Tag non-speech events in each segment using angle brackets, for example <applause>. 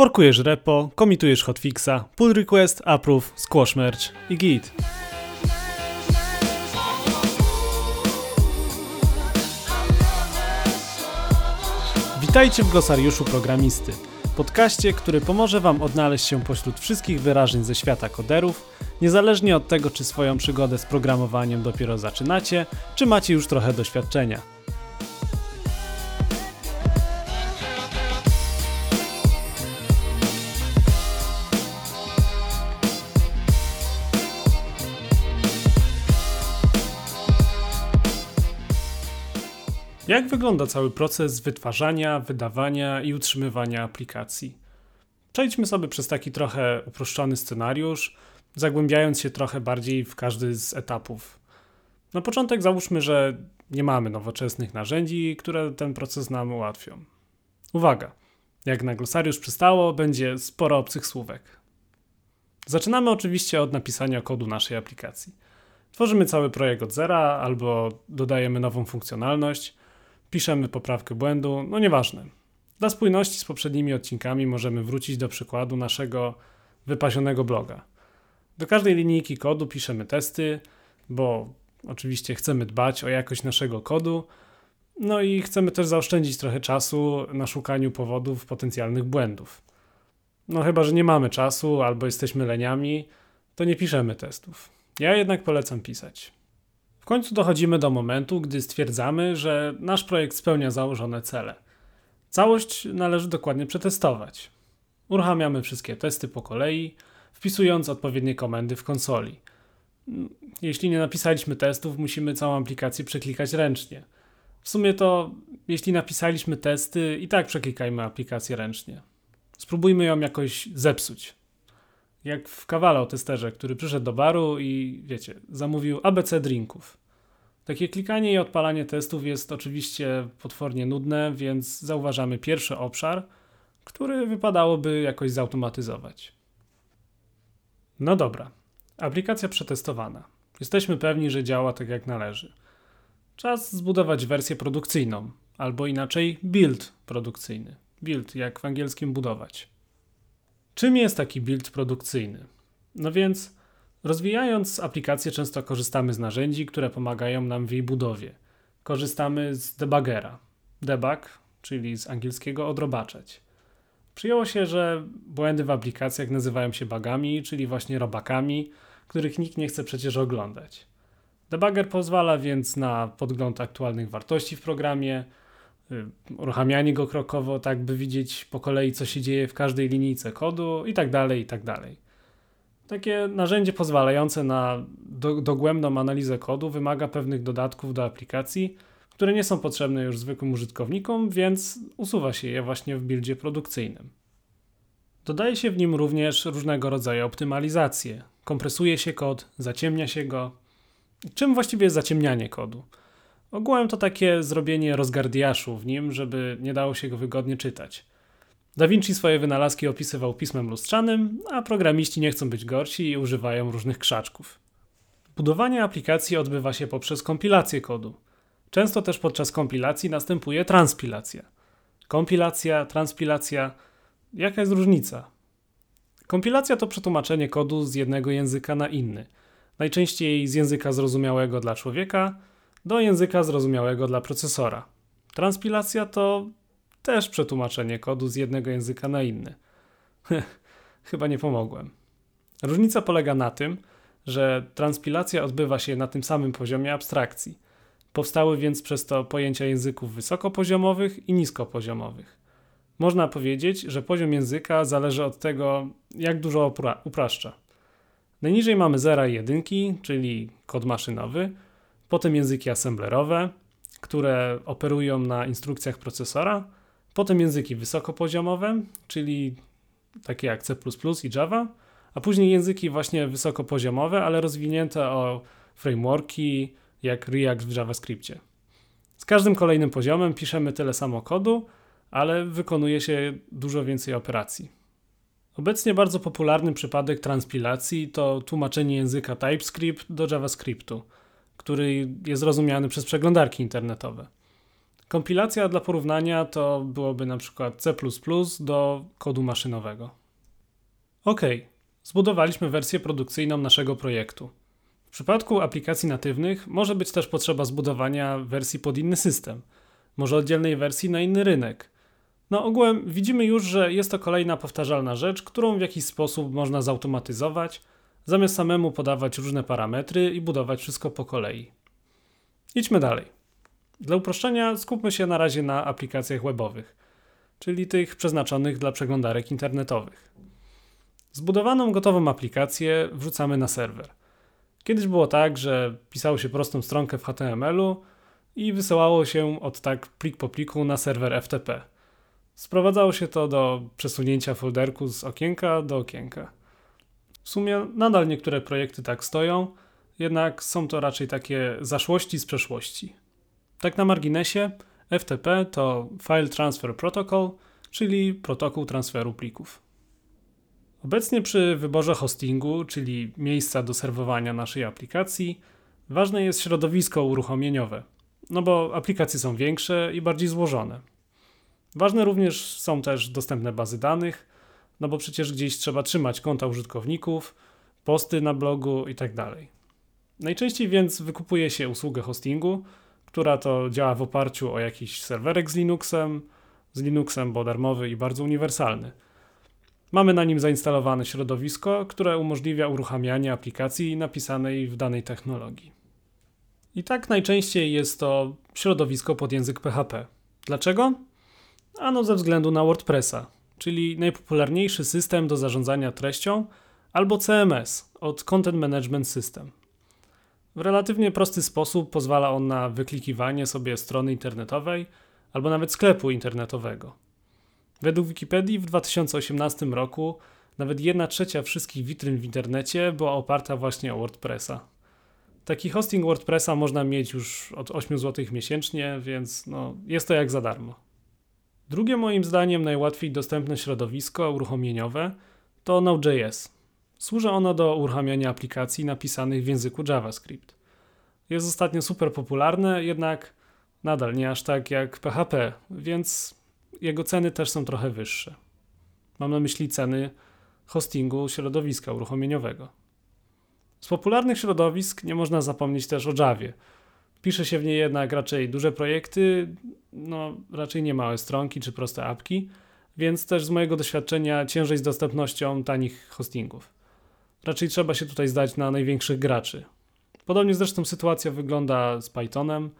Forkujesz repo, komitujesz hotfixa, pull request, approve, squash merge i git. Witajcie w glosariuszu programisty, podcaście, który pomoże Wam odnaleźć się pośród wszystkich wyrażeń ze świata koderów, niezależnie od tego, czy swoją przygodę z programowaniem dopiero zaczynacie, czy macie już trochę doświadczenia. Jak wygląda cały proces wytwarzania, wydawania i utrzymywania aplikacji? Przejdźmy sobie przez taki trochę uproszczony scenariusz, zagłębiając się trochę bardziej w każdy z etapów. Na początek załóżmy, że nie mamy nowoczesnych narzędzi, które ten proces nam ułatwią. Uwaga! Jak na glosariusz przystało, będzie sporo obcych słówek. Zaczynamy oczywiście od napisania kodu naszej aplikacji. Tworzymy cały projekt od zera albo dodajemy nową funkcjonalność, piszemy poprawkę błędu, no nieważne. Dla spójności z poprzednimi odcinkami możemy wrócić do przykładu naszego wypasionego bloga. Do każdej linijki kodu piszemy testy, bo oczywiście chcemy dbać o jakość naszego kodu, no i chcemy też zaoszczędzić trochę czasu na szukaniu powodów potencjalnych błędów. No chyba, że nie mamy czasu albo jesteśmy leniami, to nie piszemy testów. Ja jednak polecam pisać. W końcu dochodzimy do momentu, gdy stwierdzamy, że nasz projekt spełnia założone cele. Całość należy dokładnie przetestować. Uruchamiamy wszystkie testy po kolei, wpisując odpowiednie komendy w konsoli. Jeśli nie napisaliśmy testów, musimy całą aplikację przeklikać ręcznie. W sumie to, jeśli napisaliśmy testy, i tak przeklikajmy aplikację ręcznie. Spróbujmy ją jakoś zepsuć. Jak w kawale o testerze, który przyszedł do baru i, wiecie, zamówił ABC drinków. Takie klikanie i odpalanie testów jest oczywiście potwornie nudne, więc zauważamy pierwszy obszar, który wypadałoby jakoś zautomatyzować. No dobra, aplikacja przetestowana. Jesteśmy pewni, że działa tak jak należy. Czas zbudować wersję produkcyjną, albo inaczej build produkcyjny. Build, jak w angielskim budować. Czym jest taki build produkcyjny? No więc, rozwijając aplikację, często korzystamy z narzędzi, które pomagają nam w jej budowie. Korzystamy z debugera. Debug, czyli z angielskiego odrobaczać. Przyjęło się, że błędy w aplikacjach nazywają się bugami, czyli właśnie robakami, których nikt nie chce przecież oglądać. Debugger pozwala więc na podgląd aktualnych wartości w programie, uruchamianie go krokowo, tak by widzieć po kolei, co się dzieje w każdej linijce kodu i tak dalej, i tak dalej. Takie narzędzie pozwalające na do, dogłębną analizę kodu wymaga pewnych dodatków do aplikacji, które nie są potrzebne już zwykłym użytkownikom, więc usuwa się je właśnie w buildzie produkcyjnym. Dodaje się w nim również różnego rodzaju optymalizacje. Kompresuje się kod, zaciemnia się go. Czym właściwie jest zaciemnianie kodu? Ogółem to takie zrobienie rozgardiaszu w nim, żeby nie dało się go wygodnie czytać. Da Vinci swoje wynalazki opisywał pismem lustrzanym, a programiści nie chcą być gorsi i używają różnych krzaczków. Budowanie aplikacji odbywa się poprzez kompilację kodu. Często też podczas kompilacji następuje transpilacja. Kompilacja, transpilacja. Jaka jest różnica? Kompilacja to przetłumaczenie kodu z jednego języka na inny, najczęściej z języka zrozumiałego dla człowieka do języka zrozumiałego dla procesora. Transpilacja to też przetłumaczenie kodu z jednego języka na inny. <laughs> Chyba nie pomogłem. Różnica polega na tym, że transpilacja odbywa się na tym samym poziomie abstrakcji. Powstały więc przez to pojęcia języków wysokopoziomowych i niskopoziomowych. Można powiedzieć, że poziom języka zależy od tego, jak dużo upra- upraszcza. Najniżej mamy zera i jedynki, czyli kod maszynowy, potem języki assemblerowe, które operują na instrukcjach procesora, potem języki wysokopoziomowe, czyli takie jak C i Java, a później języki właśnie wysokopoziomowe, ale rozwinięte o frameworki jak React w JavaScriptie. Z każdym kolejnym poziomem piszemy tyle samo kodu, ale wykonuje się dużo więcej operacji. Obecnie bardzo popularny przypadek transpilacji to tłumaczenie języka TypeScript do JavaScriptu, który jest rozumiany przez przeglądarki internetowe. Kompilacja dla porównania to byłoby na przykład C do kodu maszynowego. Ok, zbudowaliśmy wersję produkcyjną naszego projektu. W przypadku aplikacji natywnych może być też potrzeba zbudowania wersji pod inny system, może oddzielnej wersji na inny rynek. No ogółem widzimy już, że jest to kolejna powtarzalna rzecz, którą w jakiś sposób można zautomatyzować, zamiast samemu podawać różne parametry i budować wszystko po kolei. Idźmy dalej. Dla uproszczenia skupmy się na razie na aplikacjach webowych, czyli tych przeznaczonych dla przeglądarek internetowych. Zbudowaną gotową aplikację wrzucamy na serwer. Kiedyś było tak, że pisało się prostą stronkę w HTML-u i wysyłało się od tak plik po pliku na serwer FTP. Sprowadzało się to do przesunięcia folderku z okienka do okienka. W sumie nadal niektóre projekty tak stoją, jednak są to raczej takie zaszłości z przeszłości. Tak na marginesie, FTP to File Transfer Protocol, czyli protokół transferu plików. Obecnie przy wyborze hostingu, czyli miejsca do serwowania naszej aplikacji, ważne jest środowisko uruchomieniowe, no bo aplikacje są większe i bardziej złożone. Ważne również są też dostępne bazy danych, no bo przecież gdzieś trzeba trzymać konta użytkowników, posty na blogu itd. Tak Najczęściej więc wykupuje się usługę hostingu, która to działa w oparciu o jakiś serwerek z Linuxem, z Linuxem, bo darmowy i bardzo uniwersalny. Mamy na nim zainstalowane środowisko, które umożliwia uruchamianie aplikacji napisanej w danej technologii. I tak najczęściej jest to środowisko pod język PHP. Dlaczego? Ano ze względu na WordPressa, czyli najpopularniejszy system do zarządzania treścią, albo CMS od Content Management System. W relatywnie prosty sposób pozwala on na wyklikiwanie sobie strony internetowej albo nawet sklepu internetowego. Według Wikipedii w 2018 roku nawet 1 trzecia wszystkich witryn w internecie była oparta właśnie o WordPressa. Taki hosting WordPressa można mieć już od 8 zł miesięcznie, więc no, jest to jak za darmo. Drugie moim zdaniem najłatwiej dostępne środowisko uruchomieniowe to Node.js. Służy ono do uruchamiania aplikacji napisanych w języku JavaScript. Jest ostatnio super popularne, jednak nadal nie aż tak jak PHP, więc jego ceny też są trochę wyższe. Mam na myśli ceny hostingu środowiska uruchomieniowego. Z popularnych środowisk nie można zapomnieć też o Javie. Pisze się w niej jednak raczej duże projekty, no raczej nie małe stronki czy proste apki, więc też z mojego doświadczenia ciężej z dostępnością tanich hostingów. Raczej trzeba się tutaj zdać na największych graczy. Podobnie zresztą sytuacja wygląda z Pythonem,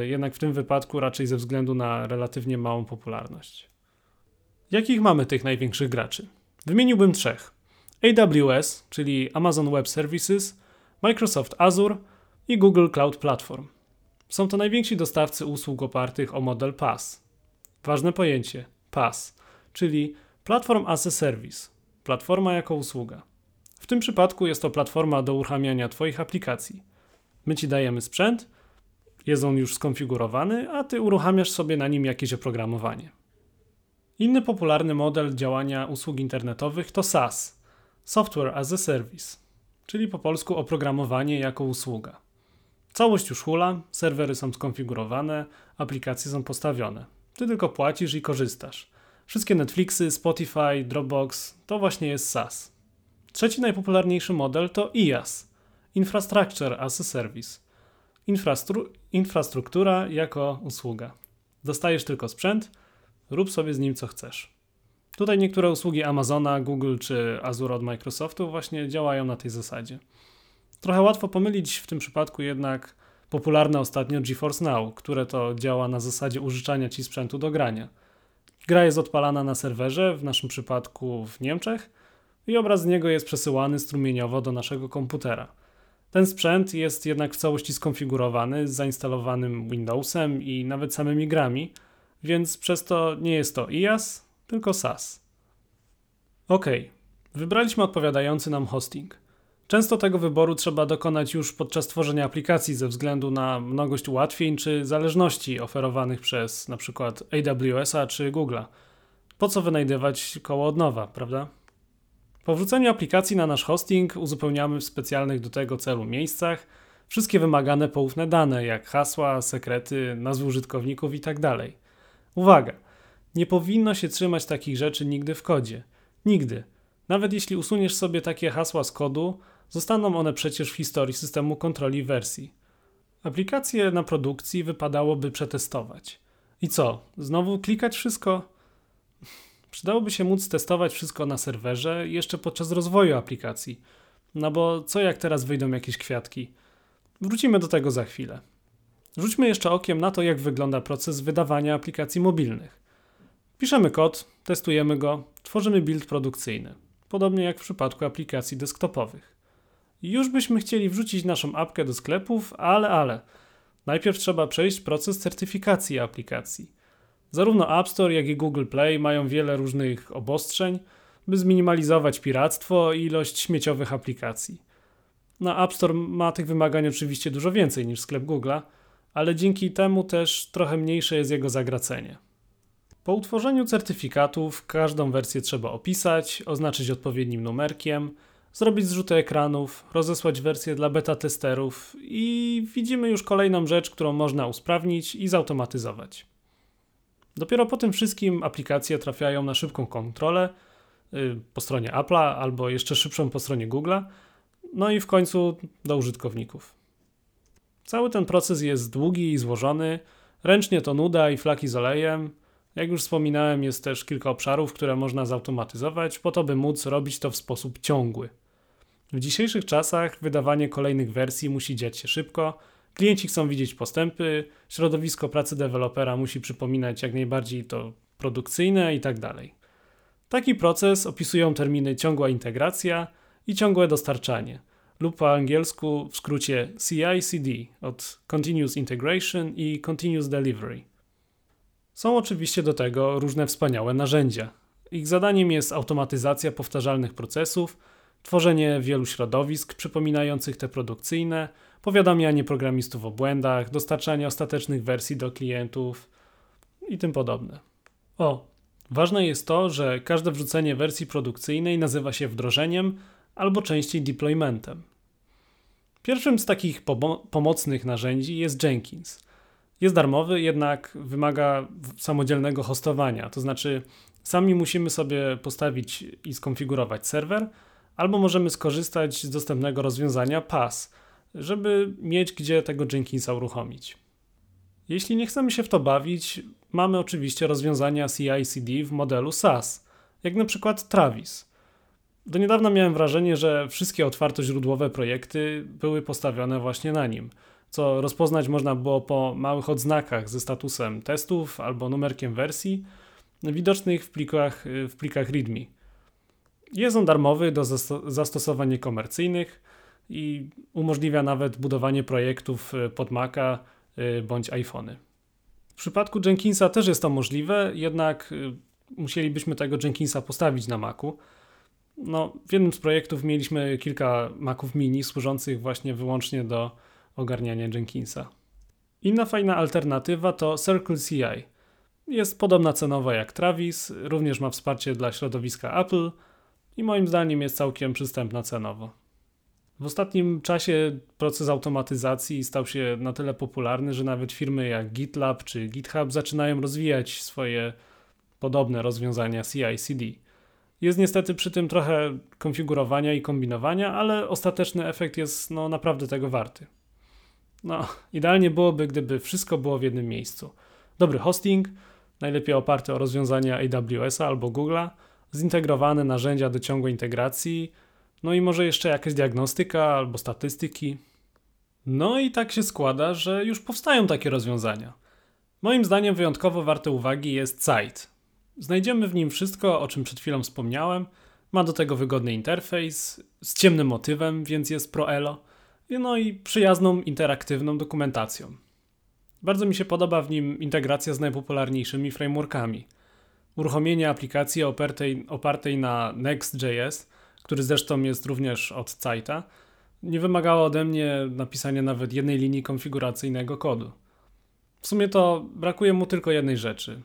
y, jednak w tym wypadku raczej ze względu na relatywnie małą popularność. Jakich mamy tych największych graczy? Wymieniłbym trzech. AWS, czyli Amazon Web Services, Microsoft Azure i Google Cloud Platform. Są to najwięksi dostawcy usług opartych o model PaaS. Ważne pojęcie PaaS, czyli Platform as a Service, platforma jako usługa. W tym przypadku jest to platforma do uruchamiania Twoich aplikacji. My Ci dajemy sprzęt, jest on już skonfigurowany, a Ty uruchamiasz sobie na nim jakieś oprogramowanie. Inny popularny model działania usług internetowych to SaaS Software as a Service, czyli po polsku oprogramowanie jako usługa. Całość już hula, serwery są skonfigurowane, aplikacje są postawione. Ty tylko płacisz i korzystasz. Wszystkie Netflixy, Spotify, Dropbox to właśnie jest SaaS. Trzeci najpopularniejszy model to IaaS Infrastructure as a Service. Infrastru infrastruktura jako usługa. Dostajesz tylko sprzęt, rób sobie z nim co chcesz. Tutaj niektóre usługi Amazona, Google czy Azure od Microsoftu właśnie działają na tej zasadzie. Trochę łatwo pomylić w tym przypadku jednak popularne ostatnio GeForce Now, które to działa na zasadzie użyczania ci sprzętu do grania. Gra jest odpalana na serwerze, w naszym przypadku w Niemczech, i obraz z niego jest przesyłany strumieniowo do naszego komputera. Ten sprzęt jest jednak w całości skonfigurowany z zainstalowanym Windowsem i nawet samymi grami, więc przez to nie jest to IaaS, tylko SaaS. Ok, wybraliśmy odpowiadający nam hosting. Często tego wyboru trzeba dokonać już podczas tworzenia aplikacji ze względu na mnogość ułatwień czy zależności oferowanych przez np. AWS-a czy Google'a. Po co wynajdywać koło od nowa, prawda? Po wrzuceniu aplikacji na nasz hosting uzupełniamy w specjalnych do tego celu miejscach wszystkie wymagane poufne dane, jak hasła, sekrety, nazwy użytkowników itd. Tak Uwaga! Nie powinno się trzymać takich rzeczy nigdy w kodzie. Nigdy. Nawet jeśli usuniesz sobie takie hasła z kodu, zostaną one przecież w historii systemu kontroli wersji. Aplikacje na produkcji wypadałoby przetestować. I co? Znowu klikać wszystko? <laughs> Przydałoby się móc testować wszystko na serwerze jeszcze podczas rozwoju aplikacji. No bo co jak teraz wyjdą jakieś kwiatki? Wrócimy do tego za chwilę. Rzućmy jeszcze okiem na to, jak wygląda proces wydawania aplikacji mobilnych. Piszemy kod, testujemy go, tworzymy build produkcyjny, podobnie jak w przypadku aplikacji desktopowych. Już byśmy chcieli wrzucić naszą apkę do sklepów, ale ale. Najpierw trzeba przejść proces certyfikacji aplikacji. Zarówno App Store, jak i Google Play mają wiele różnych obostrzeń, by zminimalizować piractwo i ilość śmieciowych aplikacji. Na App Store ma tych wymagań oczywiście dużo więcej niż sklep Google'a, ale dzięki temu też trochę mniejsze jest jego zagracenie. Po utworzeniu certyfikatów każdą wersję trzeba opisać, oznaczyć odpowiednim numerkiem, zrobić zrzuty ekranów, rozesłać wersję dla beta testerów i widzimy już kolejną rzecz, którą można usprawnić i zautomatyzować. Dopiero po tym wszystkim aplikacje trafiają na szybką kontrolę y, po stronie Apple'a albo jeszcze szybszą po stronie Google'a, no i w końcu do użytkowników. Cały ten proces jest długi i złożony, ręcznie to nuda i flaki z olejem. Jak już wspominałem, jest też kilka obszarów, które można zautomatyzować, po to, by móc robić to w sposób ciągły. W dzisiejszych czasach wydawanie kolejnych wersji musi dziać się szybko, klienci chcą widzieć postępy, środowisko pracy dewelopera musi przypominać jak najbardziej to produkcyjne itd. Tak Taki proces opisują terminy ciągła integracja i ciągłe dostarczanie, lub po angielsku w skrócie CI/CD od Continuous Integration i Continuous Delivery. Są oczywiście do tego różne wspaniałe narzędzia. Ich zadaniem jest automatyzacja powtarzalnych procesów, tworzenie wielu środowisk przypominających te produkcyjne, powiadamianie programistów o błędach, dostarczanie ostatecznych wersji do klientów i tym podobne. O, ważne jest to, że każde wrzucenie wersji produkcyjnej nazywa się wdrożeniem albo częściej deploymentem. Pierwszym z takich pomocnych narzędzi jest Jenkins. Jest darmowy, jednak wymaga samodzielnego hostowania, to znaczy sami musimy sobie postawić i skonfigurować serwer, albo możemy skorzystać z dostępnego rozwiązania PAS, żeby mieć gdzie tego Jenkinsa uruchomić. Jeśli nie chcemy się w to bawić, mamy oczywiście rozwiązania CI/CD w modelu SaaS, jak na przykład Travis. Do niedawna miałem wrażenie, że wszystkie otwartoźródłowe projekty były postawione właśnie na nim, co rozpoznać można było po małych odznakach ze statusem testów albo numerkiem wersji widocznych w plikach, w plikach README. Jest on darmowy do zastosowań niekomercyjnych i umożliwia nawet budowanie projektów y, pod Maca y, bądź iPhony. W przypadku Jenkinsa też jest to możliwe, jednak y, musielibyśmy tego Jenkinsa postawić na Macu. No, w jednym z projektów mieliśmy kilka Maców mini służących właśnie wyłącznie do ogarniania Jenkinsa. Inna fajna alternatywa to Circle CI. Jest podobna cenowo jak Travis, również ma wsparcie dla środowiska Apple i moim zdaniem jest całkiem przystępna cenowo. W ostatnim czasie proces automatyzacji stał się na tyle popularny, że nawet firmy jak GitLab czy GitHub zaczynają rozwijać swoje podobne rozwiązania CI/CD. Jest niestety przy tym trochę konfigurowania i kombinowania, ale ostateczny efekt jest no, naprawdę tego warty. No, idealnie byłoby, gdyby wszystko było w jednym miejscu. Dobry hosting, najlepiej oparty o rozwiązania AWS albo Google'a, zintegrowane narzędzia do ciągłej integracji, no i może jeszcze jakaś diagnostyka albo statystyki. No i tak się składa, że już powstają takie rozwiązania. Moim zdaniem wyjątkowo warte uwagi jest site. Znajdziemy w nim wszystko, o czym przed chwilą wspomniałem. Ma do tego wygodny interfejs z ciemnym motywem, więc jest pro-elo. No i przyjazną, interaktywną dokumentacją. Bardzo mi się podoba w nim integracja z najpopularniejszymi frameworkami. Uruchomienie aplikacji opartej, opartej na Next.js, który zresztą jest również od Zeita, nie wymagało ode mnie napisania nawet jednej linii konfiguracyjnego kodu. W sumie to brakuje mu tylko jednej rzeczy.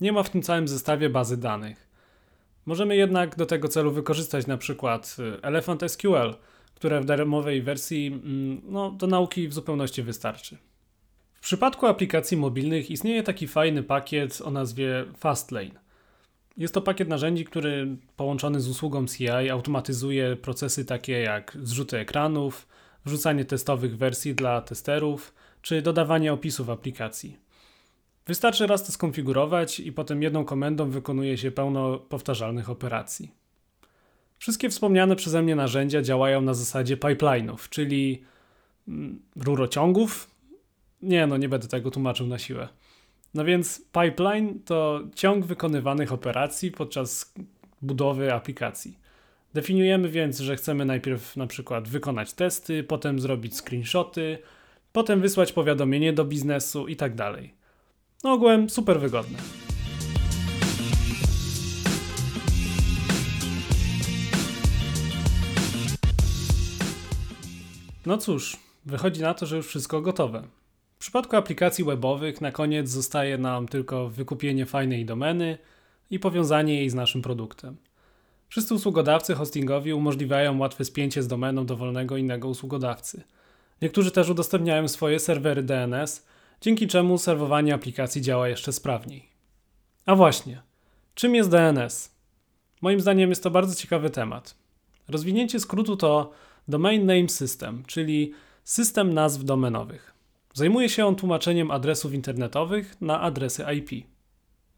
Nie ma w tym całym zestawie bazy danych. Możemy jednak do tego celu wykorzystać na przykład y, Elephant SQL, które w darmowej wersji mm, no, do nauki w zupełności wystarczy. W przypadku aplikacji mobilnych istnieje taki fajny pakiet o nazwie Fastlane. Jest to pakiet narzędzi, który połączony z usługą CI automatyzuje procesy takie jak zrzuty ekranów, wrzucanie testowych wersji dla testerów czy dodawanie opisów aplikacji. Wystarczy raz to skonfigurować i potem jedną komendą wykonuje się pełno powtarzalnych operacji. Wszystkie wspomniane przeze mnie narzędzia działają na zasadzie pipeline'ów, czyli mm, rurociągów. Nie, no nie będę tego tłumaczył na siłę. No więc pipeline to ciąg wykonywanych operacji podczas budowy aplikacji. Definiujemy więc, że chcemy najpierw na przykład wykonać testy, potem zrobić screenshoty, potem wysłać powiadomienie do biznesu i tak dalej. No ogółem super wygodne. No cóż, wychodzi na to, że już wszystko gotowe. W przypadku aplikacji webowych na koniec zostaje nam tylko wykupienie fajnej domeny i powiązanie jej z naszym produktem. Wszyscy usługodawcy hostingowi umożliwiają łatwe spięcie z domeną dowolnego innego usługodawcy. Niektórzy też udostępniają swoje serwery DNS, dzięki czemu serwowanie aplikacji działa jeszcze sprawniej. A właśnie, czym jest DNS? Moim zdaniem jest to bardzo ciekawy temat. Rozwinięcie skrótu to Domain Name System, czyli system nazw domenowych. Zajmuje się on tłumaczeniem adresów internetowych na adresy IP.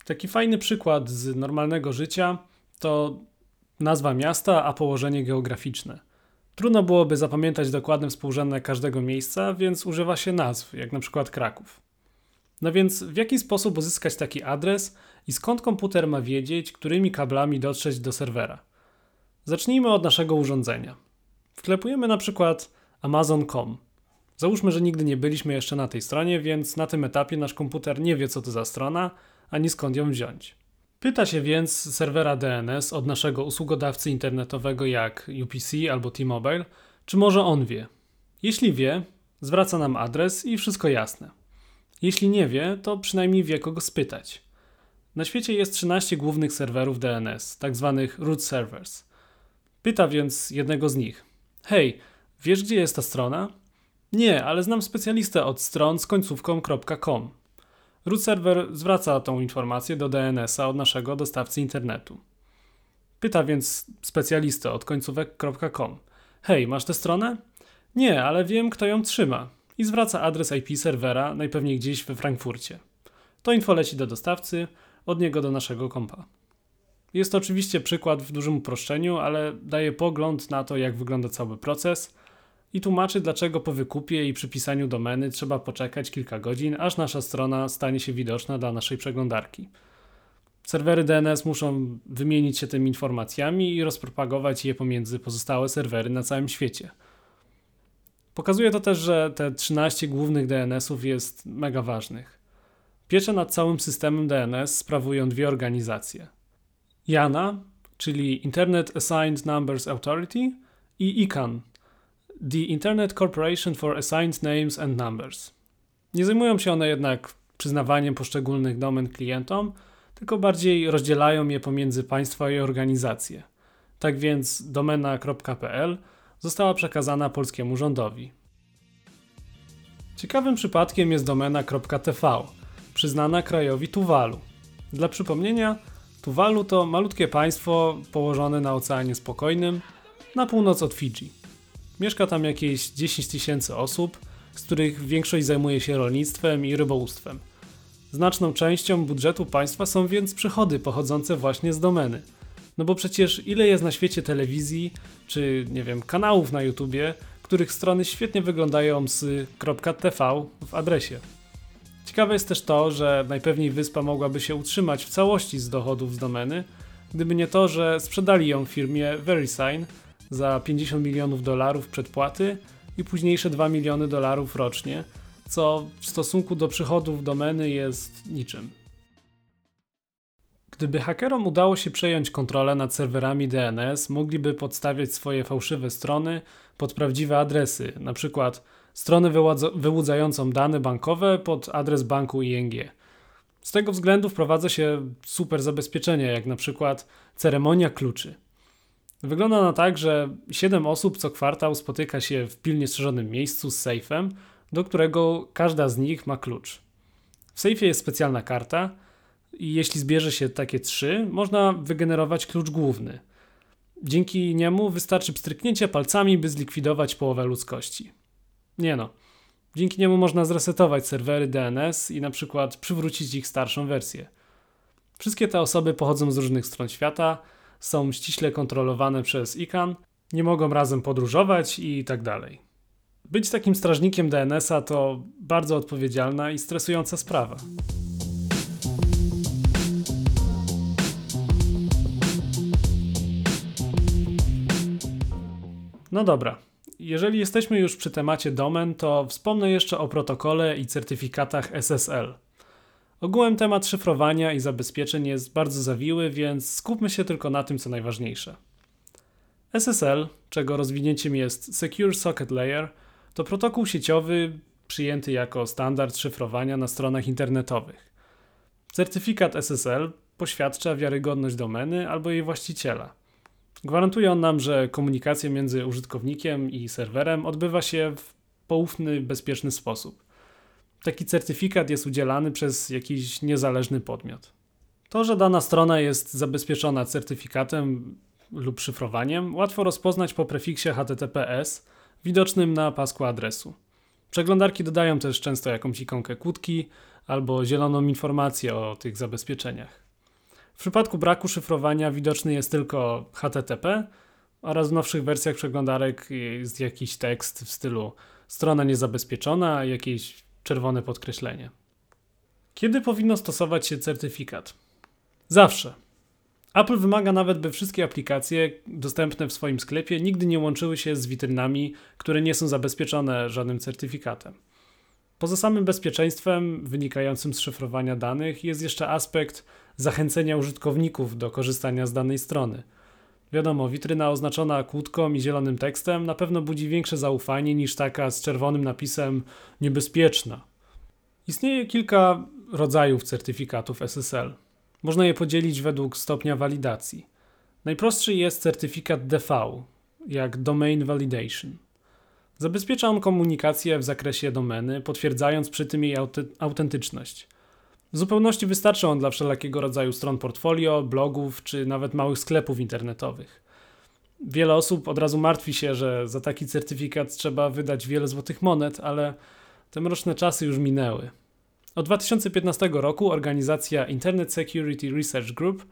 Taki fajny przykład z normalnego życia to nazwa miasta, a położenie geograficzne. Trudno byłoby zapamiętać dokładne współrzędne każdego miejsca, więc używa się nazw, jak na przykład Kraków. No więc w jaki sposób uzyskać taki adres i skąd komputer ma wiedzieć, którymi kablami dotrzeć do serwera? Zacznijmy od naszego urządzenia. Wklepujemy na przykład amazon.com Załóżmy, że nigdy nie byliśmy jeszcze na tej stronie, więc na tym etapie nasz komputer nie wie, co to za strona, ani skąd ją wziąć. Pyta się więc serwera DNS od naszego usługodawcy internetowego jak UPC albo T-Mobile, czy może on wie. Jeśli wie, zwraca nam adres i wszystko jasne. Jeśli nie wie, to przynajmniej wie kogo spytać. Na świecie jest 13 głównych serwerów DNS, tak zwanych root servers. Pyta więc jednego z nich: Hej, wiesz gdzie jest ta strona? Nie, ale znam specjalistę od stron z końcówką .com. Root server zwraca tą informację do DNS-a od naszego dostawcy internetu. Pyta więc specjalistę od końcówek.com. Hej, masz tę stronę? Nie, ale wiem, kto ją trzyma. I zwraca adres IP serwera, najpewniej gdzieś we Frankfurcie. To info leci do dostawcy, od niego do naszego kompa. Jest to oczywiście przykład w dużym uproszczeniu, ale daje pogląd na to, jak wygląda cały proces – i tłumaczy, dlaczego po wykupie i przypisaniu domeny trzeba poczekać kilka godzin, aż nasza strona stanie się widoczna dla naszej przeglądarki. Serwery DNS muszą wymienić się tymi informacjami i rozpropagować je pomiędzy pozostałe serwery na całym świecie. Pokazuje to też, że te 13 głównych DNS-ów jest mega ważnych. Pieczę nad całym systemem DNS sprawują dwie organizacje. IANA, czyli Internet Assigned Numbers Authority i ICANN, The Internet Corporation for Assigned Names and Numbers. Nie zajmują się one jednak przyznawaniem poszczególnych domen klientom, tylko bardziej rozdzielają je pomiędzy państwa i organizacje. Tak więc domena.pl została przekazana polskiemu rządowi. Ciekawym przypadkiem jest domena.tv, przyznana krajowi Tuwalu. Dla przypomnienia, Tuwalu to malutkie państwo położone na Oceanie Spokojnym, na północ od Fidżi. Mieszka tam jakieś 10 tysięcy osób, z których większość zajmuje się rolnictwem i rybołówstwem. Znaczną częścią budżetu państwa są więc przychody pochodzące właśnie z domeny. No bo przecież ile jest na świecie telewizji, czy nie wiem, kanałów na YouTubie, których strony świetnie wyglądają z .tv w adresie. Ciekawe jest też to, że najpewniej wyspa mogłaby się utrzymać w całości z dochodów z domeny, gdyby nie to, że sprzedali ją firmie VeriSign za 50 milionów dolarów przedpłaty i późniejsze 2 miliony dolarów rocznie, co w stosunku do przychodów domeny jest niczym. Gdyby hakerom udało się przejąć kontrolę nad serwerami DNS, mogliby podstawiać swoje fałszywe strony pod prawdziwe adresy, np. stronę wyłudzającą dane bankowe pod adres banku ING. Z tego względu wprowadza się super zabezpieczenia, jak przykład ceremonia kluczy. Wygląda na tak, że 7 osób co kwartał spotyka się w pilnie strzeżonym miejscu z sejfem, do którego każda z nich ma klucz. W sejfie jest specjalna karta i jeśli zbierze się takie trzy, można wygenerować klucz główny. Dzięki niemu wystarczy pstryknięcie palcami, by zlikwidować połowę ludzkości. Nie no. Dzięki niemu można zresetować serwery DNS i na przykład przywrócić ich starszą wersję. Wszystkie te osoby pochodzą z różnych stron świata, są ściśle kontrolowane przez ICANN, nie mogą razem podróżować i tak dalej. Być takim strażnikiem DNS-a to bardzo odpowiedzialna i stresująca sprawa. No dobra, jeżeli jesteśmy już przy temacie domen, to wspomnę jeszcze o protokole i certyfikatach SSL. Ogółem temat szyfrowania i zabezpieczeń jest bardzo zawiły, więc skupmy się tylko na tym, co najważniejsze. SSL, czego rozwinięciem jest Secure Socket Layer, to protokół sieciowy przyjęty jako standard szyfrowania na stronach internetowych. Certyfikat SSL poświadcza wiarygodność domeny albo jej właściciela. Gwarantuje on nam, że komunikacja między użytkownikiem i serwerem odbywa się w poufny, bezpieczny sposób. Taki certyfikat jest udzielany przez jakiś niezależny podmiot. To, że dana strona jest zabezpieczona certyfikatem lub szyfrowaniem, łatwo rozpoznać po prefiksie HTTPS widocznym na pasku adresu. Przeglądarki dodają też często jakąś ikonkę kłódki albo zieloną informację o tych zabezpieczeniach. W przypadku braku szyfrowania widoczny jest tylko HTTP oraz w nowszych wersjach przeglądarek jest jakiś tekst w stylu strona niezabezpieczona, jakieś czerwone podkreślenie. Kiedy powinno stosować się certyfikat? Zawsze. Apple wymaga nawet, by wszystkie aplikacje dostępne w swoim sklepie nigdy nie łączyły się z witrynami, które nie są zabezpieczone żadnym certyfikatem. Poza samym bezpieczeństwem wynikającym z szyfrowania danych jest jeszcze aspekt zachęcenia użytkowników do korzystania z danej strony. Wiadomo, witryna oznaczona kłódką i zielonym tekstem na pewno budzi większe zaufanie niż taka z czerwonym napisem niebezpieczna. Istnieje kilka rodzajów certyfikatów SSL. Można je podzielić według stopnia walidacji. Najprostszy jest certyfikat DV, jak Domain Validation. Zabezpiecza on komunikację w zakresie domeny, potwierdzając przy tym jej autentyczność. W zupełności wystarczy on dla wszelkiego rodzaju stron portfolio, blogów czy nawet małych sklepów internetowych. Wiele osób od razu martwi się, że za taki certyfikat trzeba wydać wiele złotych monet, ale te mroczne czasy już minęły. Od 2015 roku organizacja Internet Security Research Group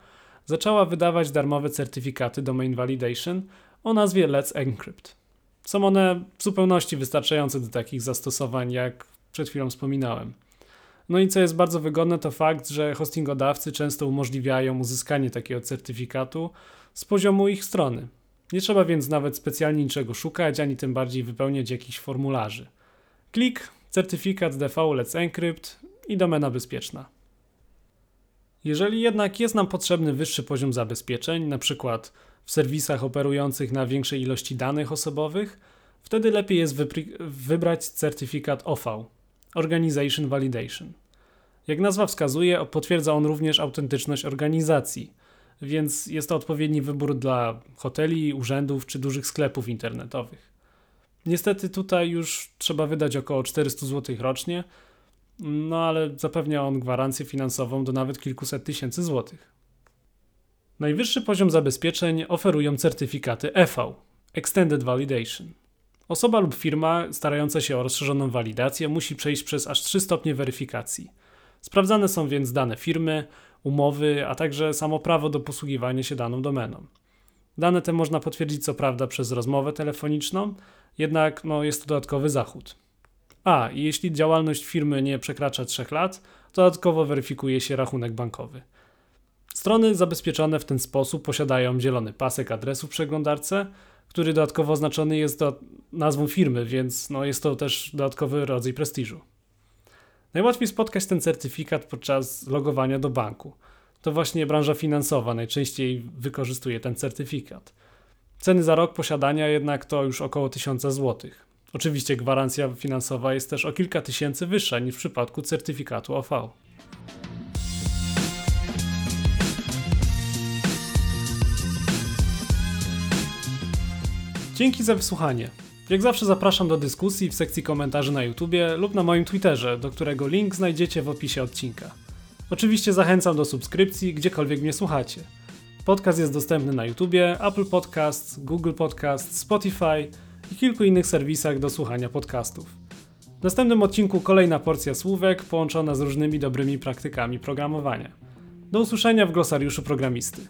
zaczęła wydawać darmowe certyfikaty Domain Validation o nazwie Let's Encrypt. Są one w zupełności wystarczające do takich zastosowań, jak przed chwilą wspominałem. No i co jest bardzo wygodne, to fakt, że hostingodawcy często umożliwiają uzyskanie takiego certyfikatu z poziomu ich strony. Nie trzeba więc nawet specjalnie niczego szukać, ani tym bardziej wypełniać jakichś formularzy. Klik, certyfikat DV Let's Encrypt i domena bezpieczna. Jeżeli jednak jest nam potrzebny wyższy poziom zabezpieczeń, np. w serwisach operujących na większej ilości danych osobowych, wtedy lepiej jest wybrać certyfikat OV Organization Validation. Jak nazwa wskazuje, potwierdza on również autentyczność organizacji, więc jest to odpowiedni wybór dla hoteli, urzędów czy dużych sklepów internetowych. Niestety tutaj już trzeba wydać około 400 zł rocznie, no ale zapewnia on gwarancję finansową do nawet kilkuset tysięcy złotych. Najwyższy poziom zabezpieczeń oferują certyfikaty EV Extended Validation. Osoba lub firma starająca się o rozszerzoną walidację musi przejść przez aż 3 stopnie weryfikacji. Sprawdzane są więc dane firmy, umowy, a także samo prawo do posługiwania się daną domeną. Dane te można potwierdzić co prawda przez rozmowę telefoniczną, jednak no, jest to dodatkowy zachód. A, jeśli działalność firmy nie przekracza 3 lat, dodatkowo weryfikuje się rachunek bankowy. Strony zabezpieczone w ten sposób posiadają zielony pasek adresu w przeglądarce, który dodatkowo oznaczony jest do nazwą firmy, więc no jest to też dodatkowy rodzaj prestiżu. Najłatwiej spotkać ten certyfikat podczas logowania do banku. To właśnie branża finansowa najczęściej wykorzystuje ten certyfikat. Ceny za rok posiadania jednak to już około 1000 zł. Oczywiście gwarancja finansowa jest też o kilka tysięcy wyższa niż w przypadku certyfikatu OV. Dzięki za wysłuchanie. Jak zawsze zapraszam do dyskusji w sekcji komentarzy na YouTubie lub na moim Twitterze, do którego link znajdziecie w opisie odcinka. Oczywiście zachęcam do subskrypcji, gdziekolwiek mnie słuchacie. Podcast jest dostępny na YouTubie, Apple Podcasts, Google Podcasts, Spotify i kilku innych serwisach do słuchania podcastów. W następnym odcinku kolejna porcja słówek połączona z różnymi dobrymi praktykami programowania. Do usłyszenia w glosariuszu programisty.